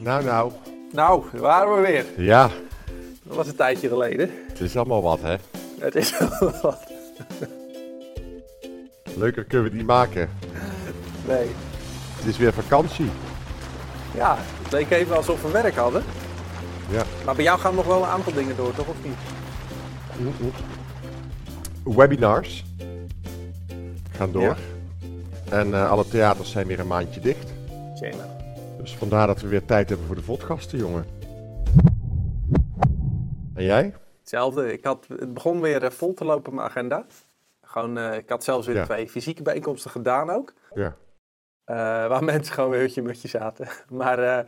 Nou, nou. Nou, daar waren we weer. Ja, Dat was een tijdje geleden. het is allemaal wat, hè. Het is wel wat. Leuker kunnen we het niet maken. Nee. Het is weer vakantie. Ja, het leek even alsof we werk hadden. Ja. Maar bij jou gaan nog wel een aantal dingen door, toch? Of niet? Webinars gaan door. Ja. En eh, alle theaters zijn weer een maandje dicht. Tjena. Dus vandaar dat we weer tijd hebben voor de podcasten, jongen. En jij? Hetzelfde. Ik had, het begon weer eh, vol te lopen, mijn agenda. Gewoon, eh, ik had zelfs weer Ja. twee fysieke bijeenkomsten gedaan ook. Ja. Eh, waar mensen gewoon weer hutje mutje zaten. Maar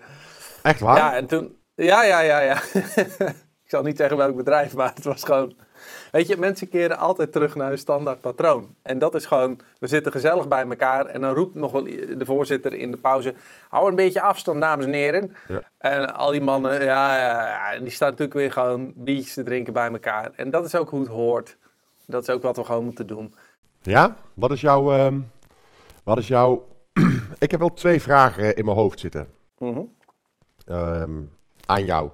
Echt waar? ja, en toen... Ja, ja, ja, ja. ik zal niet zeggen welk bedrijf, maar het was gewoon... Weet je, mensen keren altijd terug naar hun standaard patroon. En dat is gewoon, we zitten gezellig bij elkaar. En dan roept nog wel de voorzitter in de pauze... Hou een beetje afstand, dames en heren. Ja. En al die mannen, ja, ja, die staan natuurlijk weer gewoon biertjes te drinken bij elkaar. En dat is ook hoe het hoort. Dat is ook wat we gewoon moeten doen. Ja? Wat is jouw... ehm, wat is jouw... Ik heb wel twee vragen in mijn hoofd zitten. Mhm. ehm, aan jou.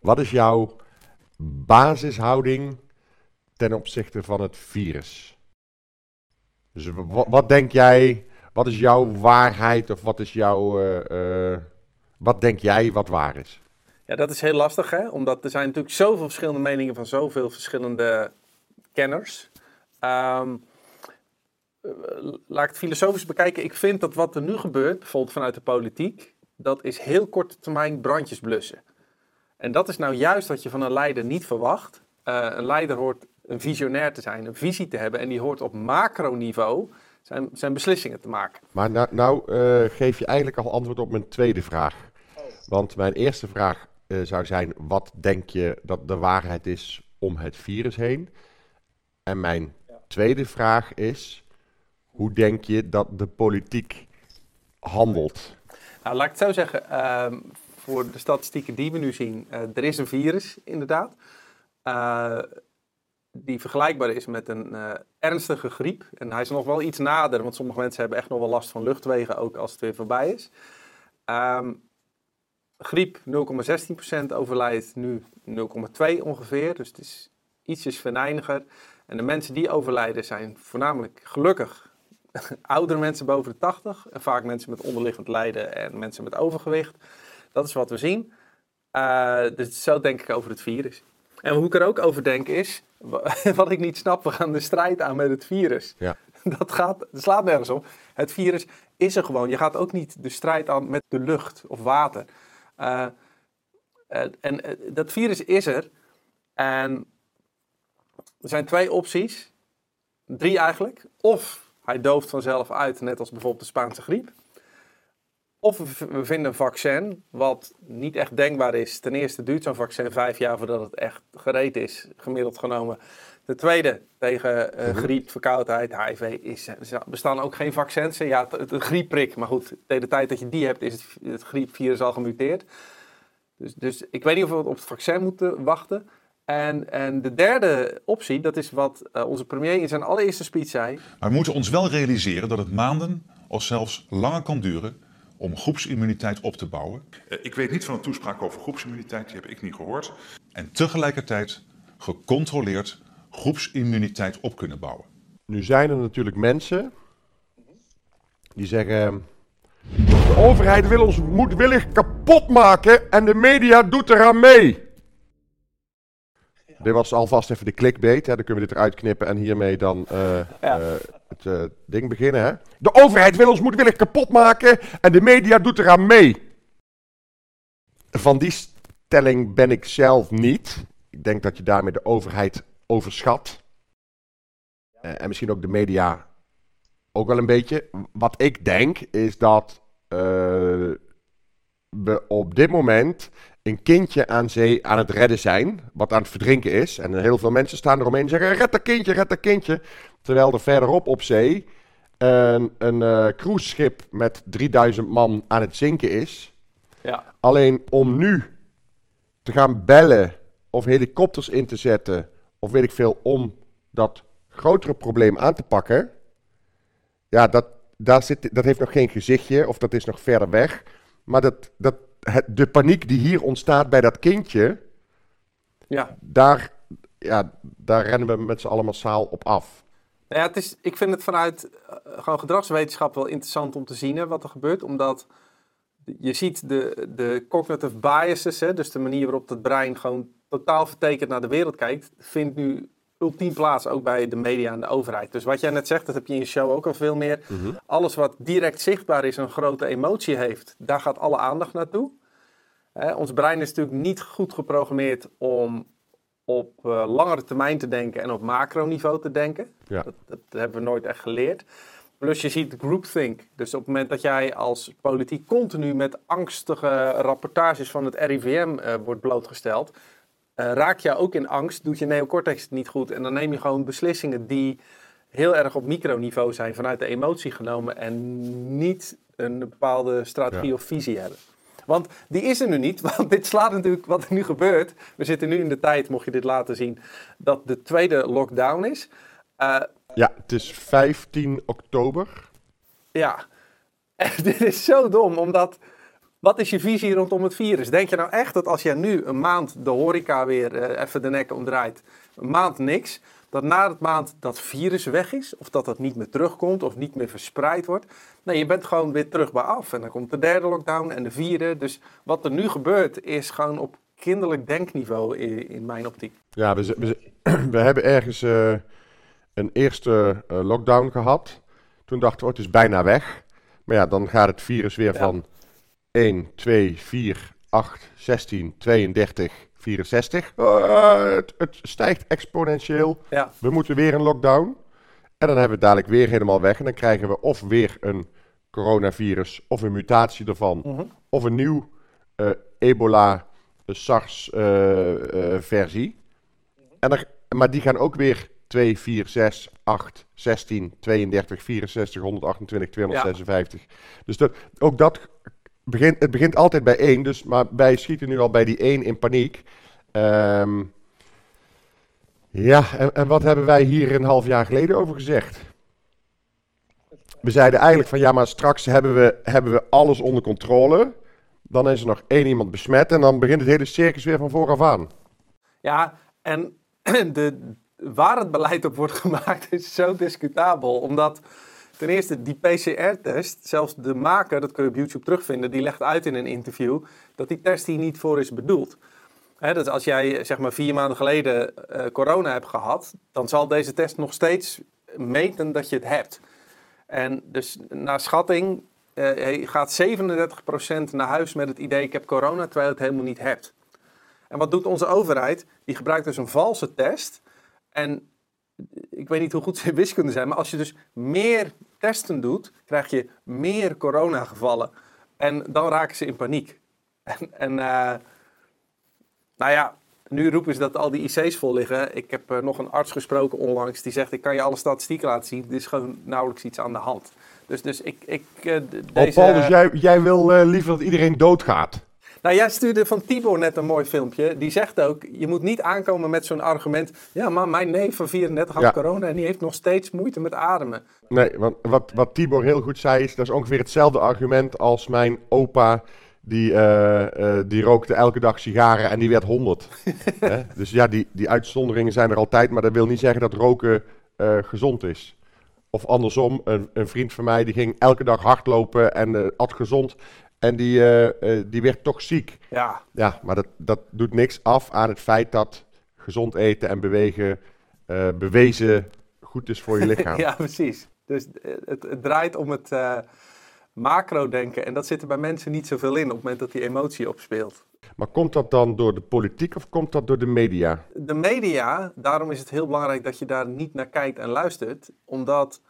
Wat is jouw basishouding ten opzichte van het virus? Dus wat, denk jij, wat is jouw waarheid of wat is jouw, eh, eh, wat denk jij wat waar is? Ja, dat is heel lastig, hè? Omdat er zijn natuurlijk zoveel verschillende meningen van zoveel verschillende kenners. Ehm, eh, laat ik het filosofisch bekijken. Ik vind dat wat er nu gebeurt, bijvoorbeeld vanuit de politiek, dat is heel korte termijn brandjes blussen. En dat is nou juist wat je van een leider niet verwacht. Een leider hoort een visionair te zijn, een visie te hebben. En die hoort op macroniveau zijn, zijn beslissingen te maken. Maar nou, nou eh, geef je eigenlijk al antwoord op mijn tweede vraag. Want mijn eerste vraag eh, zou zijn, wat denk je dat de waarheid is om het virus heen? En mijn tweede vraag is, hoe denk je dat de politiek handelt? Nou, laat ik het zo zeggen. ehm, voor de statistieken die we nu zien, eh, er is een virus inderdaad. Die vergelijkbaar is met een eh, ernstige griep. En hij is nog wel iets nader, want sommige mensen hebben echt nog wel last van luchtwegen, ook als het weer voorbij is. Ehm, griep 0,16% overlijdt nu 0,2 ongeveer. Dus het is ietsjes venijniger. En de mensen die overlijden zijn voornamelijk gelukkig oudere mensen boven de 80 en vaak mensen met onderliggend lijden en mensen met overgewicht. Dat is wat we zien. Eh, dus zo denk ik over het virus. En hoe ik er ook over denk is, wat ik niet snap, we gaan de strijd aan met het virus. Ja. Dat, gaat, dat slaat nergens op. Het virus is er gewoon. Je gaat ook niet de strijd aan met de lucht of water. Eh, en eh, dat virus is er. En er zijn twee opties. Drie eigenlijk. Of hij dooft vanzelf uit, net als bijvoorbeeld de Spaanse griep. Of we vinden een vaccin, wat niet echt denkbaar is. Ten eerste duurt zo'n vaccin vijf jaar voordat het echt gereed is, gemiddeld genomen. Ten tweede, tegen eh, griep, verkoudheid, HIV, is, er bestaan ook geen vaccins. Ja, het, het griepprik, maar goed, tegen de tijd dat je die hebt, is het, het griepvirus al gemuteerd. Dus, dus ik weet niet of we op het vaccin moeten wachten. En, en de derde optie, dat is wat eh, onze premier in zijn allereerste speech zei. Maar we moeten ons wel realiseren dat het maanden of zelfs langer kan duren om groepsimmuniteit op te bouwen. Eh, Ik weet niet van een toespraak over groepsimmuniteit, die heb ik niet gehoord. En tegelijkertijd gecontroleerd groepsimmuniteit op kunnen bouwen. Nu zijn er natuurlijk mensen die zeggen, de overheid wil ons moedwillig kapot maken en de media doet eraan mee. Dit was alvast even de clickbait. Hè. Dan kunnen we dit eruit knippen en hiermee dan eh, Ja. eh, eh, ding beginnen. Hè. De overheid wil ons moedwillig kapot maken en de media doet eraan mee. Van die stelling ben ik zelf niet. Ik denk dat je daarmee de overheid overschat. Eh, en misschien ook de media ook wel een beetje. Wat ik denk is dat eh, we op dit moment een kindje aan zee aan het redden zijn, wat aan het verdrinken is. En heel veel mensen staan eromheen en zeggen, red dat kindje, red dat kindje. Terwijl er verderop op zee een, een eh, cruiseschip met 3000 man aan het zinken is. Ja, Alleen om nu te gaan bellen of helikopters in te zetten, of weet ik veel, om dat grotere probleem aan te pakken. Ja, dat, daar zit, dat heeft nog geen gezichtje of dat is nog verder weg. Maar dat, dat, het, de paniek die hier ontstaat bij dat kindje, Ja. daar, ja, daar rennen we met z'n allen massaal op af. Nou ja, het is, ik vind het vanuit eh, gewoon gedragswetenschap wel interessant om te zien hè, wat er gebeurt. Omdat je ziet de, de cognitive biases, hè, dus de manier waarop het brein gewoon totaal vertekend naar de wereld kijkt, vindt nu ultiem plaats ook bij de media en de overheid. Dus wat jij net zegt, dat heb je in je show ook al veel meer. Alles wat direct zichtbaar is en een grote emotie heeft, daar gaat alle aandacht naartoe. Hè, ons brein is natuurlijk niet goed geprogrammeerd om op eh, langere termijn te denken en op macroniveau te denken. Ja. Dat, dat hebben we nooit echt geleerd. Plus je ziet groupthink. Dus op het moment dat jij als politiek continu met angstige rapportages van het RIVM eh, wordt blootgesteld, eh, raak je ook in angst, doet je neocortex het niet goed en dan neem je gewoon beslissingen die heel erg op microniveau zijn vanuit de emotie genomen en niet een bepaalde strategie Ja. of visie hebben. Want die is er nu niet, want dit slaat natuurlijk wat er nu gebeurt. We zitten nu in de tijd, mocht je dit laten zien, dat de tweede lockdown is. Eh, Ja, het is 15 oktober. Ja, en dit is zo dom, omdat wat is je visie rondom het virus? Denk je nou echt dat als jij nu een maand de horeca weer eh, even de nek omdraait, een maand niks, dat na het maand dat virus weg is? Of dat dat niet meer terugkomt of niet meer verspreid wordt? Nee, je bent gewoon weer terug bij af. En dan komt de derde lockdown en de vierde. Dus wat er nu gebeurt is gewoon op kinderlijk denkniveau in, in mijn optiek. Ja, we, we, hebben ergens eh, een eerste eh, lockdown gehad. Toen dachten we, oh, het is bijna weg. Maar ja, dan gaat het virus weer Ja. van 1, 2, 4, 8, 16, 32, 64. Eh, het, het stijgt exponentieel. Ja, We moeten weer een lockdown. En dan hebben we het dadelijk weer helemaal weg. En dan krijgen we of weer een coronavirus, of een mutatie ervan, Mhm. of een nieuw eh, ebola eh, SARS-versie. en dan, maar die gaan ook weer 2, 4, 6, 8, 16, 32, 64, 128, 256. Dus dat, ook dat begint, het begint altijd bij 1. Dus, maar wij schieten nu al bij die 1 in paniek. Ehm, ja, en, en wat hebben wij hier een half jaar geleden over gezegd? We zeiden eigenlijk van ja, maar straks hebben we, hebben we alles onder controle. Dan is er nog één iemand besmet en dan begint het hele circus weer van vooraf aan. Ja, en de, waar het beleid op wordt gemaakt is zo discutabel. Omdat ten eerste die PCR-test, zelfs de maker, dat kun je op YouTube terugvinden, die legt uit in een interview dat die test hier niet voor is bedoeld. Hè, dus als jij zeg maar vier maanden geleden eh, corona hebt gehad, dan zal deze test nog steeds meten dat je het hebt. En dus naar schatting eh, gaat 37% naar huis met het idee ik heb corona, terwijl je het helemaal niet hebt. En wat doet onze overheid? Die gebruikt dus een valse test. En ik weet niet hoe goed ze in wiskunde zijn, maar als je dus meer testen doet, krijg je meer coronagevallen. En dan raken ze in paniek. En, en eh, nou ja, nu roepen ze dat al die IC's vol liggen. Ik heb eh, nog een arts gesproken onlangs die zegt: Ik kan je alle statistieken laten zien. Er is gewoon nauwelijks iets aan de hand. Dus, dus ik. ik eh, Oh, deze, Paul, dus jij, jij wil liever dat iedereen doodgaat? Nou, jij stuurde van Tibor net een mooi filmpje. Die zegt ook, je moet niet aankomen met zo'n argument. Ja, maar mijn neef van 34 had Ja. corona en die heeft nog steeds moeite met ademen. Nee, want wat, wat Tibor heel goed zei is, dat is ongeveer hetzelfde argument als mijn opa. Die, eh, eh, die rookte elke dag sigaren en die werd 100. Hè? Dus ja, die, die uitzonderingen zijn er altijd, maar dat wil niet zeggen dat roken eh, gezond is. Of andersom, een, een vriend van mij die ging elke dag hardlopen en eh, at gezond. En die, eh, eh, die werd toch ziek. Ja, Ja, maar dat, dat doet niks af aan het feit dat gezond eten en bewegen eh, bewezen goed is voor je lichaam. ja precies. Dus het, het draait om het macro-denken. En dat zit er bij mensen niet zoveel in op het moment dat die emotie opspeelt. Maar komt dat dan door de politiek of komt dat door de media? De media, daarom is het heel belangrijk dat je daar niet naar kijkt en luistert. Omdat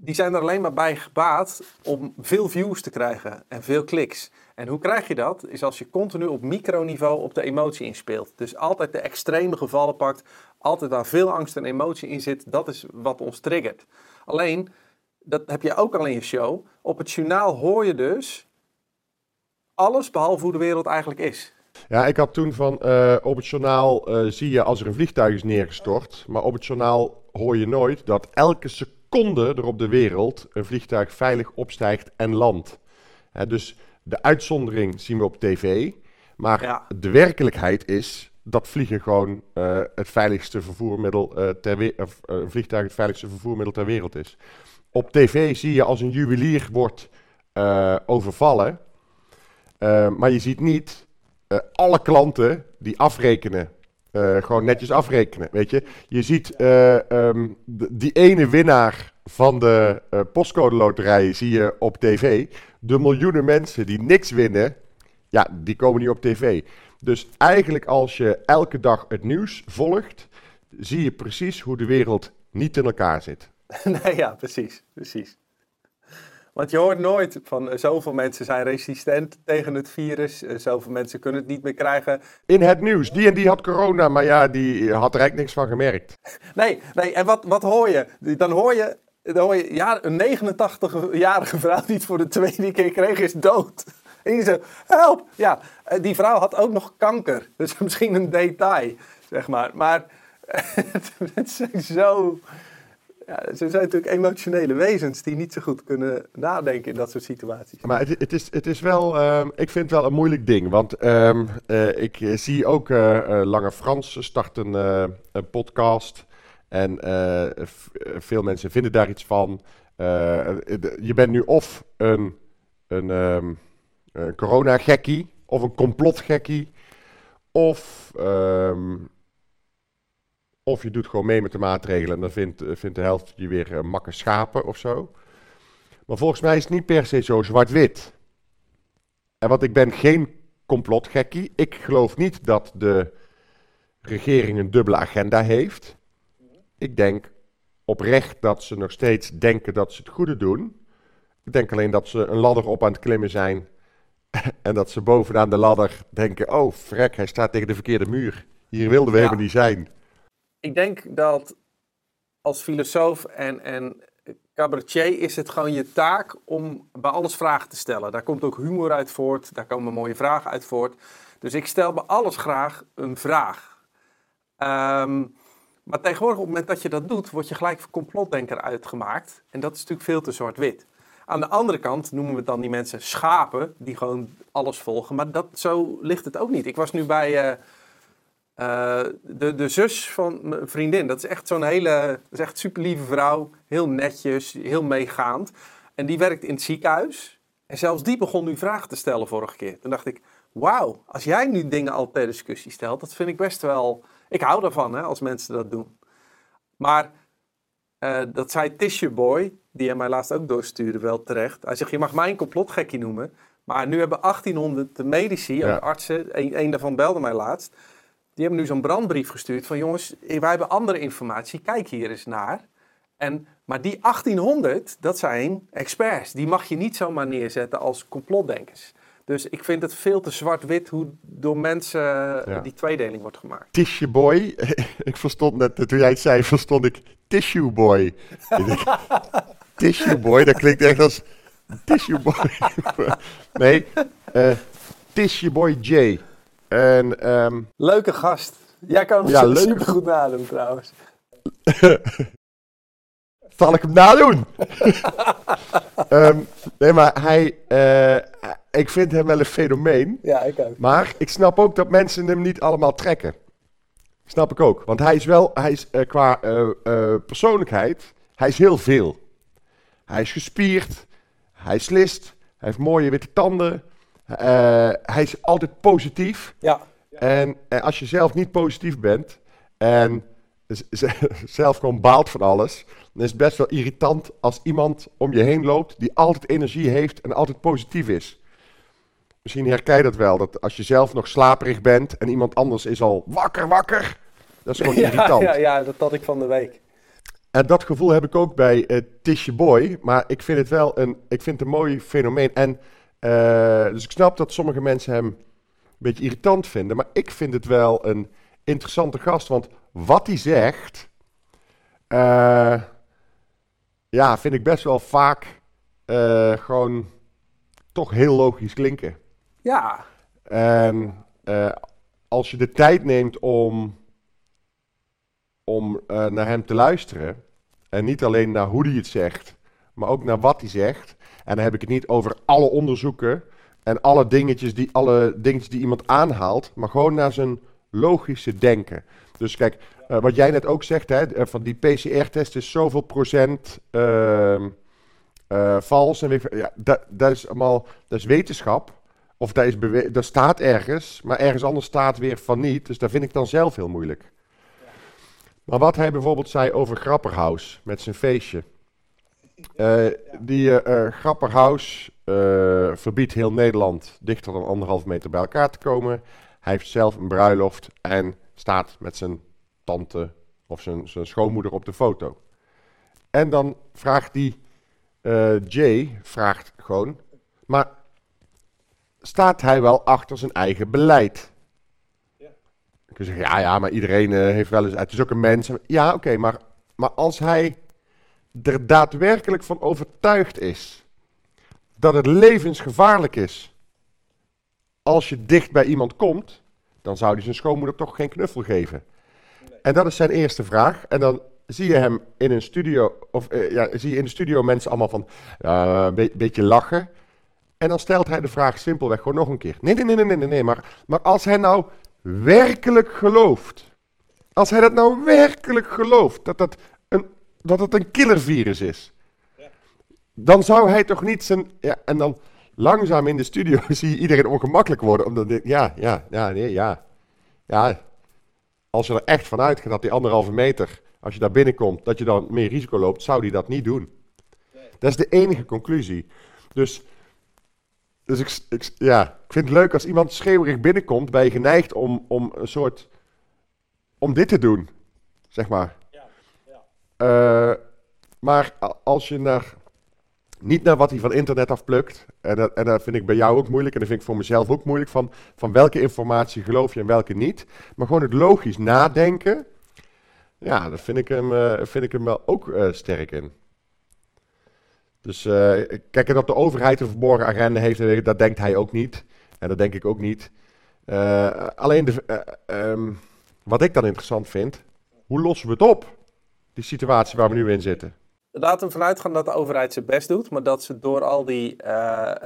die zijn er alleen maar bij gebaat om veel views te krijgen en veel kliks. En hoe krijg je dat? Is als je continu op microniveau op de emotie inspeelt. Dus altijd de extreme gevallen pakt. Altijd waar veel angst en emotie in zit. Dat is wat ons triggert. Alleen, dat heb je ook al in je show. Op het journaal hoor je dus alles behalve hoe de wereld eigenlijk is. Ja, ik had toen van eh, op het journaal eh, zie je als er een vliegtuig is neergestort. Maar op het journaal hoor je nooit dat elke seconde er op de wereld een vliegtuig veilig opstijgt en landt. Hè, dus de uitzondering zien we op tv. Maar Ja. de werkelijkheid is dat vliegen gewoon eh, het veiligste vervoermiddel eh, ter we- of, eh, een vliegtuig het veiligste vervoermiddel ter wereld is. Op tv zie je als een juwelier wordt eh, overvallen. Maar je ziet niet alle klanten die afrekenen. Eh, gewoon netjes afrekenen, weet je. Je ziet eh, ehm, die ene winnaar van de eh, postcode loterij zie je op tv. De miljoenen mensen die niks winnen, ja, die komen niet op tv. Dus eigenlijk als je elke dag het nieuws volgt, zie je precies hoe de wereld niet in elkaar zit. nee, ja, precies, precies. Want je hoort nooit van eh, zoveel mensen zijn resistent tegen het virus, eh, zoveel mensen kunnen het niet meer krijgen. In het nieuws, die en die had corona, maar ja, die had er eigenlijk niks van gemerkt. Nee, nee, en wat, wat hoor je? Dan hoor je, dan hoor je ja, een 89-jarige vrouw die het voor de tweede keer kreeg, is dood. En je zegt, help! Ja, eh, die vrouw had ook nog kanker. Dus misschien een detail, zeg maar. Maar het zijn zo... Ja, ze zijn natuurlijk emotionele wezens die niet zo goed kunnen nadenken in dat soort situaties. Maar het, het, is, het is wel, ehm, ik vind het wel een moeilijk ding. Want ehm, eh, ik eh, zie ook eh, Lange Frans start een, een podcast. En veel mensen vinden daar iets van. Je bent nu of een, een, ehm, een corona-gekkie of een complotgekkie. Of, of je doet gewoon mee met de maatregelen en dan vindt, eh, vindt de helft je weer uh, schapen of zo. Maar volgens mij is het niet per se zo zwart-wit. En want ik ben geen complotgekkie. Ik geloof niet dat de regering een dubbele agenda heeft. Ik denk oprecht dat ze nog steeds denken dat ze het goede doen. Ik denk alleen dat ze een ladder op aan het klimmen zijn. en dat ze bovenaan de ladder denken: oh, frek, hij staat tegen de verkeerde muur. Hier wilden we Ja. helemaal niet zijn. Ik denk dat als filosoof en, en cabaretier is het gewoon je taak om bij alles vragen te stellen. Daar komt ook humor uit voort, daar komen mooie vragen uit voort. Dus ik stel bij alles graag een vraag. Ehm, maar tegenwoordig, op het moment dat je dat doet, word je gelijk voor complotdenker uitgemaakt. En dat is natuurlijk veel te zwart-wit. Aan de andere kant noemen we dan die mensen schapen, die gewoon alles volgen. Maar dat, zo ligt het ook niet. Ik was nu bij... eh, eh, de, de zus van mijn vriendin, dat is echt zo'n hele, dat is echt super lieve vrouw. Heel netjes, heel meegaand. En die werkt in het ziekenhuis. En zelfs die begon nu vragen te stellen vorige keer. Toen dacht ik, wauw, als jij nu dingen al ter discussie stelt, dat vind ik best wel... Ik hou daarvan, hè, als mensen dat doen. Maar eh, dat zei Tissue Boy, die hij mij laatst ook doorstuurde, wel terecht. Hij zegt, je mag mij een complotgekkie noemen. Maar nu hebben 1800 medici, Ja. artsen, een, een daarvan belde mij laatst. Die hebben nu zo'n brandbrief gestuurd van jongens, wij hebben andere informatie, kijk hier eens naar. En, maar die 1800, dat zijn experts. Die mag je niet zomaar neerzetten als complotdenkers. Dus ik vind het veel te zwart-wit hoe door mensen eh, Ja. die tweedeling wordt gemaakt. Tissue Boy. ik verstond net, eh, toen jij het zei, verstond ik Tissue Boy. Tissue Boy, dat klinkt echt als Tissue Boy. nee, eh Tissue Boy J. En ehm, Leuke gast. Jij kan hem Ja, leuk. super goed nadoen trouwens. zal ik hem nadoen? Ehm, nee, maar hij, eh, ik vind hem wel een fenomeen. Ja, ik ook. Maar ik snap ook dat mensen hem niet allemaal trekken. Snap ik ook. Want hij is wel, hij is eh, qua eh, persoonlijkheid, hij is heel veel. Hij is gespierd, hij is list, hij heeft mooie witte tanden. Eh, hij is altijd positief. Ja, En eh, als je zelf niet positief bent en zelf gewoon baalt van alles, dan is het best wel irritant als iemand om je heen loopt die altijd energie heeft en altijd positief is. Misschien herken je dat wel, dat als je zelf nog slaperig bent en iemand anders is al wakker, wakker, dat is gewoon ja, irritant. ja, ja, dat had ik van de week. En dat gevoel heb ik ook bij eh Tisje Boy. Maar ik vind het wel een, ik vind het een mooi fenomeen. En, eh, dus ik snap dat sommige mensen hem een beetje irritant vinden. Maar ik vind het wel een interessante gast. Want wat hij zegt, eh, ja, vind ik best wel vaak eh, gewoon toch heel logisch klinken. Ja, En als je de tijd neemt om, om naar hem te luisteren, en niet alleen naar hoe hij het zegt, maar ook naar wat hij zegt, en dan heb ik het niet over alle onderzoeken en alle dingetjes, die, alle dingetjes die iemand aanhaalt, maar gewoon naar zijn logische denken. Dus kijk, eh, wat jij net ook zegt, hè, eh, van die PCR-test is zoveel procent ehm, eh, vals. En veel. ja, dat, dat is allemaal dat is wetenschap. Of dat, is dat staat ergens, maar ergens anders staat weer van niet. Dus dat vind ik dan zelf heel moeilijk. Maar wat hij bijvoorbeeld zei over Grapperhaus met zijn feestje. Eh, die eh eh, Grapperhaus eh, verbiedt heel Nederland dichter dan anderhalf meter bij elkaar te komen. Hij heeft zelf een bruiloft en staat met zijn tante of zijn, zijn schoonmoeder op de foto. En dan vraagt die Jay, vraagt gewoon, maar staat hij wel achter zijn eigen beleid? Ik kan zeggen, ja, ja, maar iedereen heeft wel eens, het is ook een mens. Ja, oké, maar, maar als hij er daadwerkelijk van overtuigd is dat het levensgevaarlijk is als je dicht bij iemand komt, dan zou hij zijn schoonmoeder toch geen knuffel geven. En dat is zijn eerste vraag. En dan zie je hem in een studio, of eh, ja, zie je in de studio mensen allemaal van een be- beetje lachen. En dan stelt hij de vraag simpelweg gewoon nog een keer. Nee, nee, nee, nee, nee, nee. Maar, maar als hij nou werkelijk gelooft, als hij dat nou werkelijk gelooft, dat dat dat het een killervirus is, dan zou hij toch niet zijn. Ja, en dan langzaam in de studio zie je iedereen ongemakkelijk worden. Omdat, dit- ja, ja, ja, nee, ja. Ja, als je er echt van uitgaat dat die anderhalve meter, als je daar binnenkomt, dat je dan meer risico loopt, zou die dat niet doen. Dat is de enige conclusie. Dus, dus ik, ik, ja, ik vind het leuk als iemand schreeuwerig binnenkomt, ben je geneigd om, om een soort, om dit te doen, zeg maar. Eh, maar als je naar, niet naar wat hij van internet afplukt, en dat, en dat vind ik bij jou ook moeilijk, en dat vind ik voor mezelf ook moeilijk, van, van welke informatie geloof je en welke niet, maar gewoon het logisch nadenken, ja, daar vind ik hem, eh, vind ik hem wel ook eh, sterk in. Dus kijk, en dat de overheid een verborgen agenda heeft, dat denkt hij ook niet. En dat denk ik ook niet. Alleen de, eh, ehm, wat ik dan interessant vind, hoe lossen we het op? Die situatie waar we nu in zitten. Laten we vanuit gaan dat de overheid zijn best doet, maar dat ze door al die eh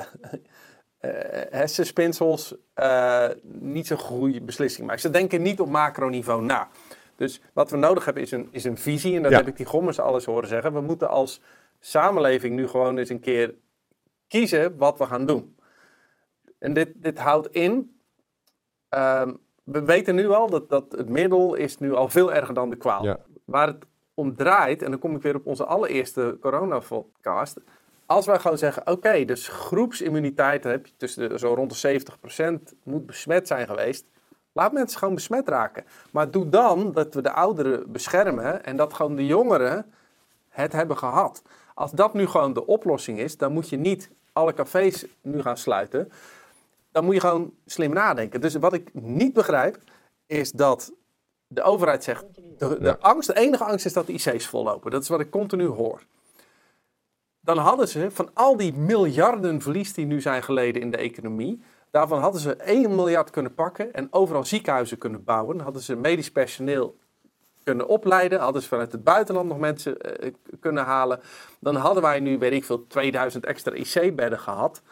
eh, hersenspinsels eh, niet zo'n goede beslissing maken. Ze denken niet op macroniveau na. Dus wat we nodig hebben is een, is een visie. En dat Ja. heb ik die gommers alles horen zeggen. We moeten als samenleving nu gewoon eens een keer kiezen wat we gaan doen. En dit, dit houdt in. ehm, we weten nu al dat, dat het middel is nu al veel erger dan de kwaal. Ja. Waar het om draait, en dan kom ik weer op onze allereerste corona-podcast. Als wij gewoon zeggen, oké, dus groepsimmuniteit heb je tussen de, zo rond de 70% moet besmet zijn geweest. Laat mensen gewoon besmet raken. Maar doe dan dat we de ouderen beschermen en dat gewoon de jongeren het hebben gehad. Als dat nu gewoon de oplossing is, dan moet je niet alle cafés nu gaan sluiten. Dan moet je gewoon slim nadenken. Dus wat ik niet begrijp, is dat de overheid zegt, de, de, Ja. angst, de enige angst is dat de IC's vollopen. Dat is wat ik continu hoor. Dan hadden ze van al die miljarden verlies die nu zijn geleden in de economie, daarvan hadden ze 1 miljard kunnen pakken en overal ziekenhuizen kunnen bouwen. Hadden ze medisch personeel kunnen opleiden, hadden ze vanuit het buitenland nog mensen eh, k- kunnen halen. Dan hadden wij nu, weet ik veel, 2000 extra IC-bedden gehad.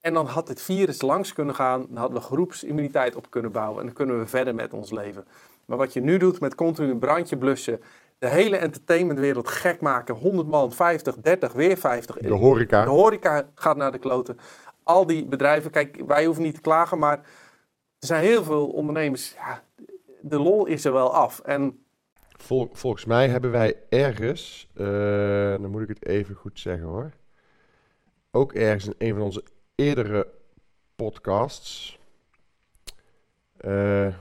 En dan had het virus langs kunnen gaan, dan hadden we groepsimmuniteit op kunnen bouwen en dan kunnen we verder met ons leven. Maar wat je nu doet met continu een brandje blussen, de hele entertainmentwereld gek maken, 100 man, 50, 30, weer 50. De horeca. De horeca gaat naar de kloten. Al die bedrijven, kijk, wij hoeven niet te klagen, maar er zijn heel veel ondernemers, ja, de lol is er wel af. En Vol- volgens mij hebben wij ergens, eh, dan moet ik het even goed zeggen hoor. Ook ergens in een van onze eerdere podcasts. eh,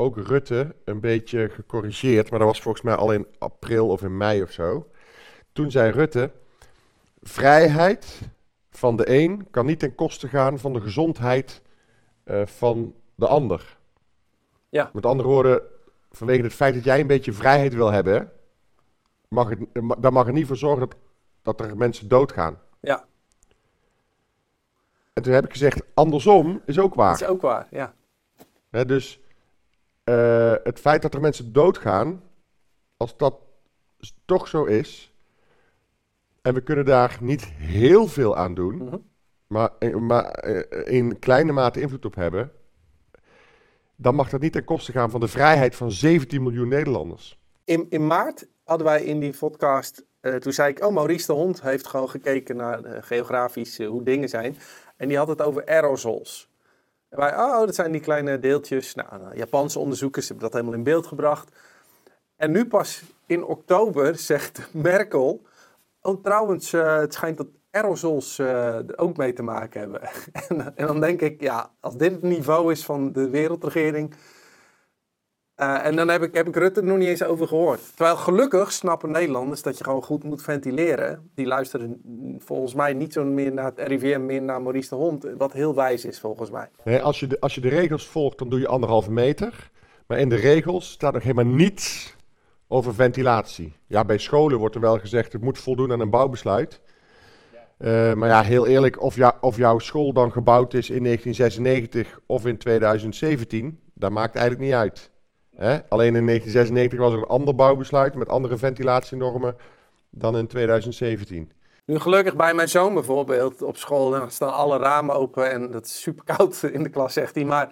ook Rutte een beetje gecorrigeerd, maar dat was volgens mij al in april of in mei of zo. Toen zei Rutte: vrijheid van de een kan niet ten koste gaan van de gezondheid eh, van de ander. Ja. Met andere woorden, vanwege het feit dat jij een beetje vrijheid wil hebben, mag het, eh, dan mag er niet voor zorgen dat, dat er mensen doodgaan. ja, En toen heb ik gezegd, andersom is ook waar. dat is ook waar. Ja, dus eh, het feit dat er mensen doodgaan, als dat toch zo is, en we kunnen daar niet heel veel aan doen, Mhm. maar, eh, maar eh, in kleine mate invloed op hebben, dan mag dat niet ten koste gaan van de vrijheid van 17 miljoen Nederlanders. In, in maart hadden wij in die podcast, toen zei ik, oh Maurice de Hond heeft gewoon gekeken naar eh, geografisch hoe dingen zijn. En die had het over aerosols. Wij, oh, dat zijn die kleine deeltjes. Nou, nou, Japanse onderzoekers hebben dat helemaal in beeld gebracht. En nu pas in oktober zegt Merkel, oh trouwens, eh, het schijnt dat aerosols eh, er ook mee te maken hebben. en, en dan denk ik, ja, als dit het niveau is van de wereldregering... eh, en dan heb ik, heb ik Rutte er nog niet eens over gehoord. Terwijl gelukkig snappen Nederlanders dat je gewoon goed moet ventileren. Die luisteren volgens mij niet zo meer naar het RIVM, meer naar Maurice de Hond. Wat heel wijs is volgens mij. Nee, als, je de, als je de regels volgt, dan doe je anderhalve meter. Maar in de regels staat nog helemaal niets over ventilatie. Ja, bij scholen wordt er wel gezegd, het moet voldoen aan een bouwbesluit. Eh, maar ja, heel eerlijk, of, of jouw school dan gebouwd is in 1996 of in 2017, dat maakt eigenlijk niet uit. Hè? Alleen in 1996 was er een ander bouwbesluit met andere ventilatienormen dan in 2017. Nu gelukkig bij mijn zoon bijvoorbeeld op school staan alle ramen open en dat is super koud in de klas, zegt hij. Maar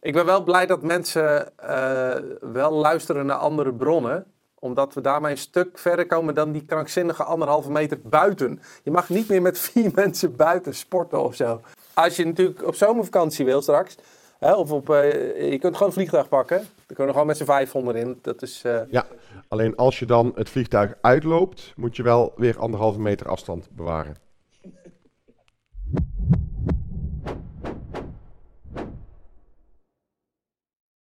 ik ben wel blij dat mensen eh, wel luisteren naar andere bronnen omdat we daarmee een stuk verder komen dan die krankzinnige anderhalve meter buiten. Je mag niet meer met vier mensen buiten sporten of zo. Als je natuurlijk op zomervakantie wil straks, hè, of op, eh, je kunt gewoon een vliegtuig pakken. Dan kunnen we gewoon met z'n vijf in. Dat is, eh, Ja, alleen als je dan het vliegtuig uitloopt, moet je wel weer anderhalve meter afstand bewaren.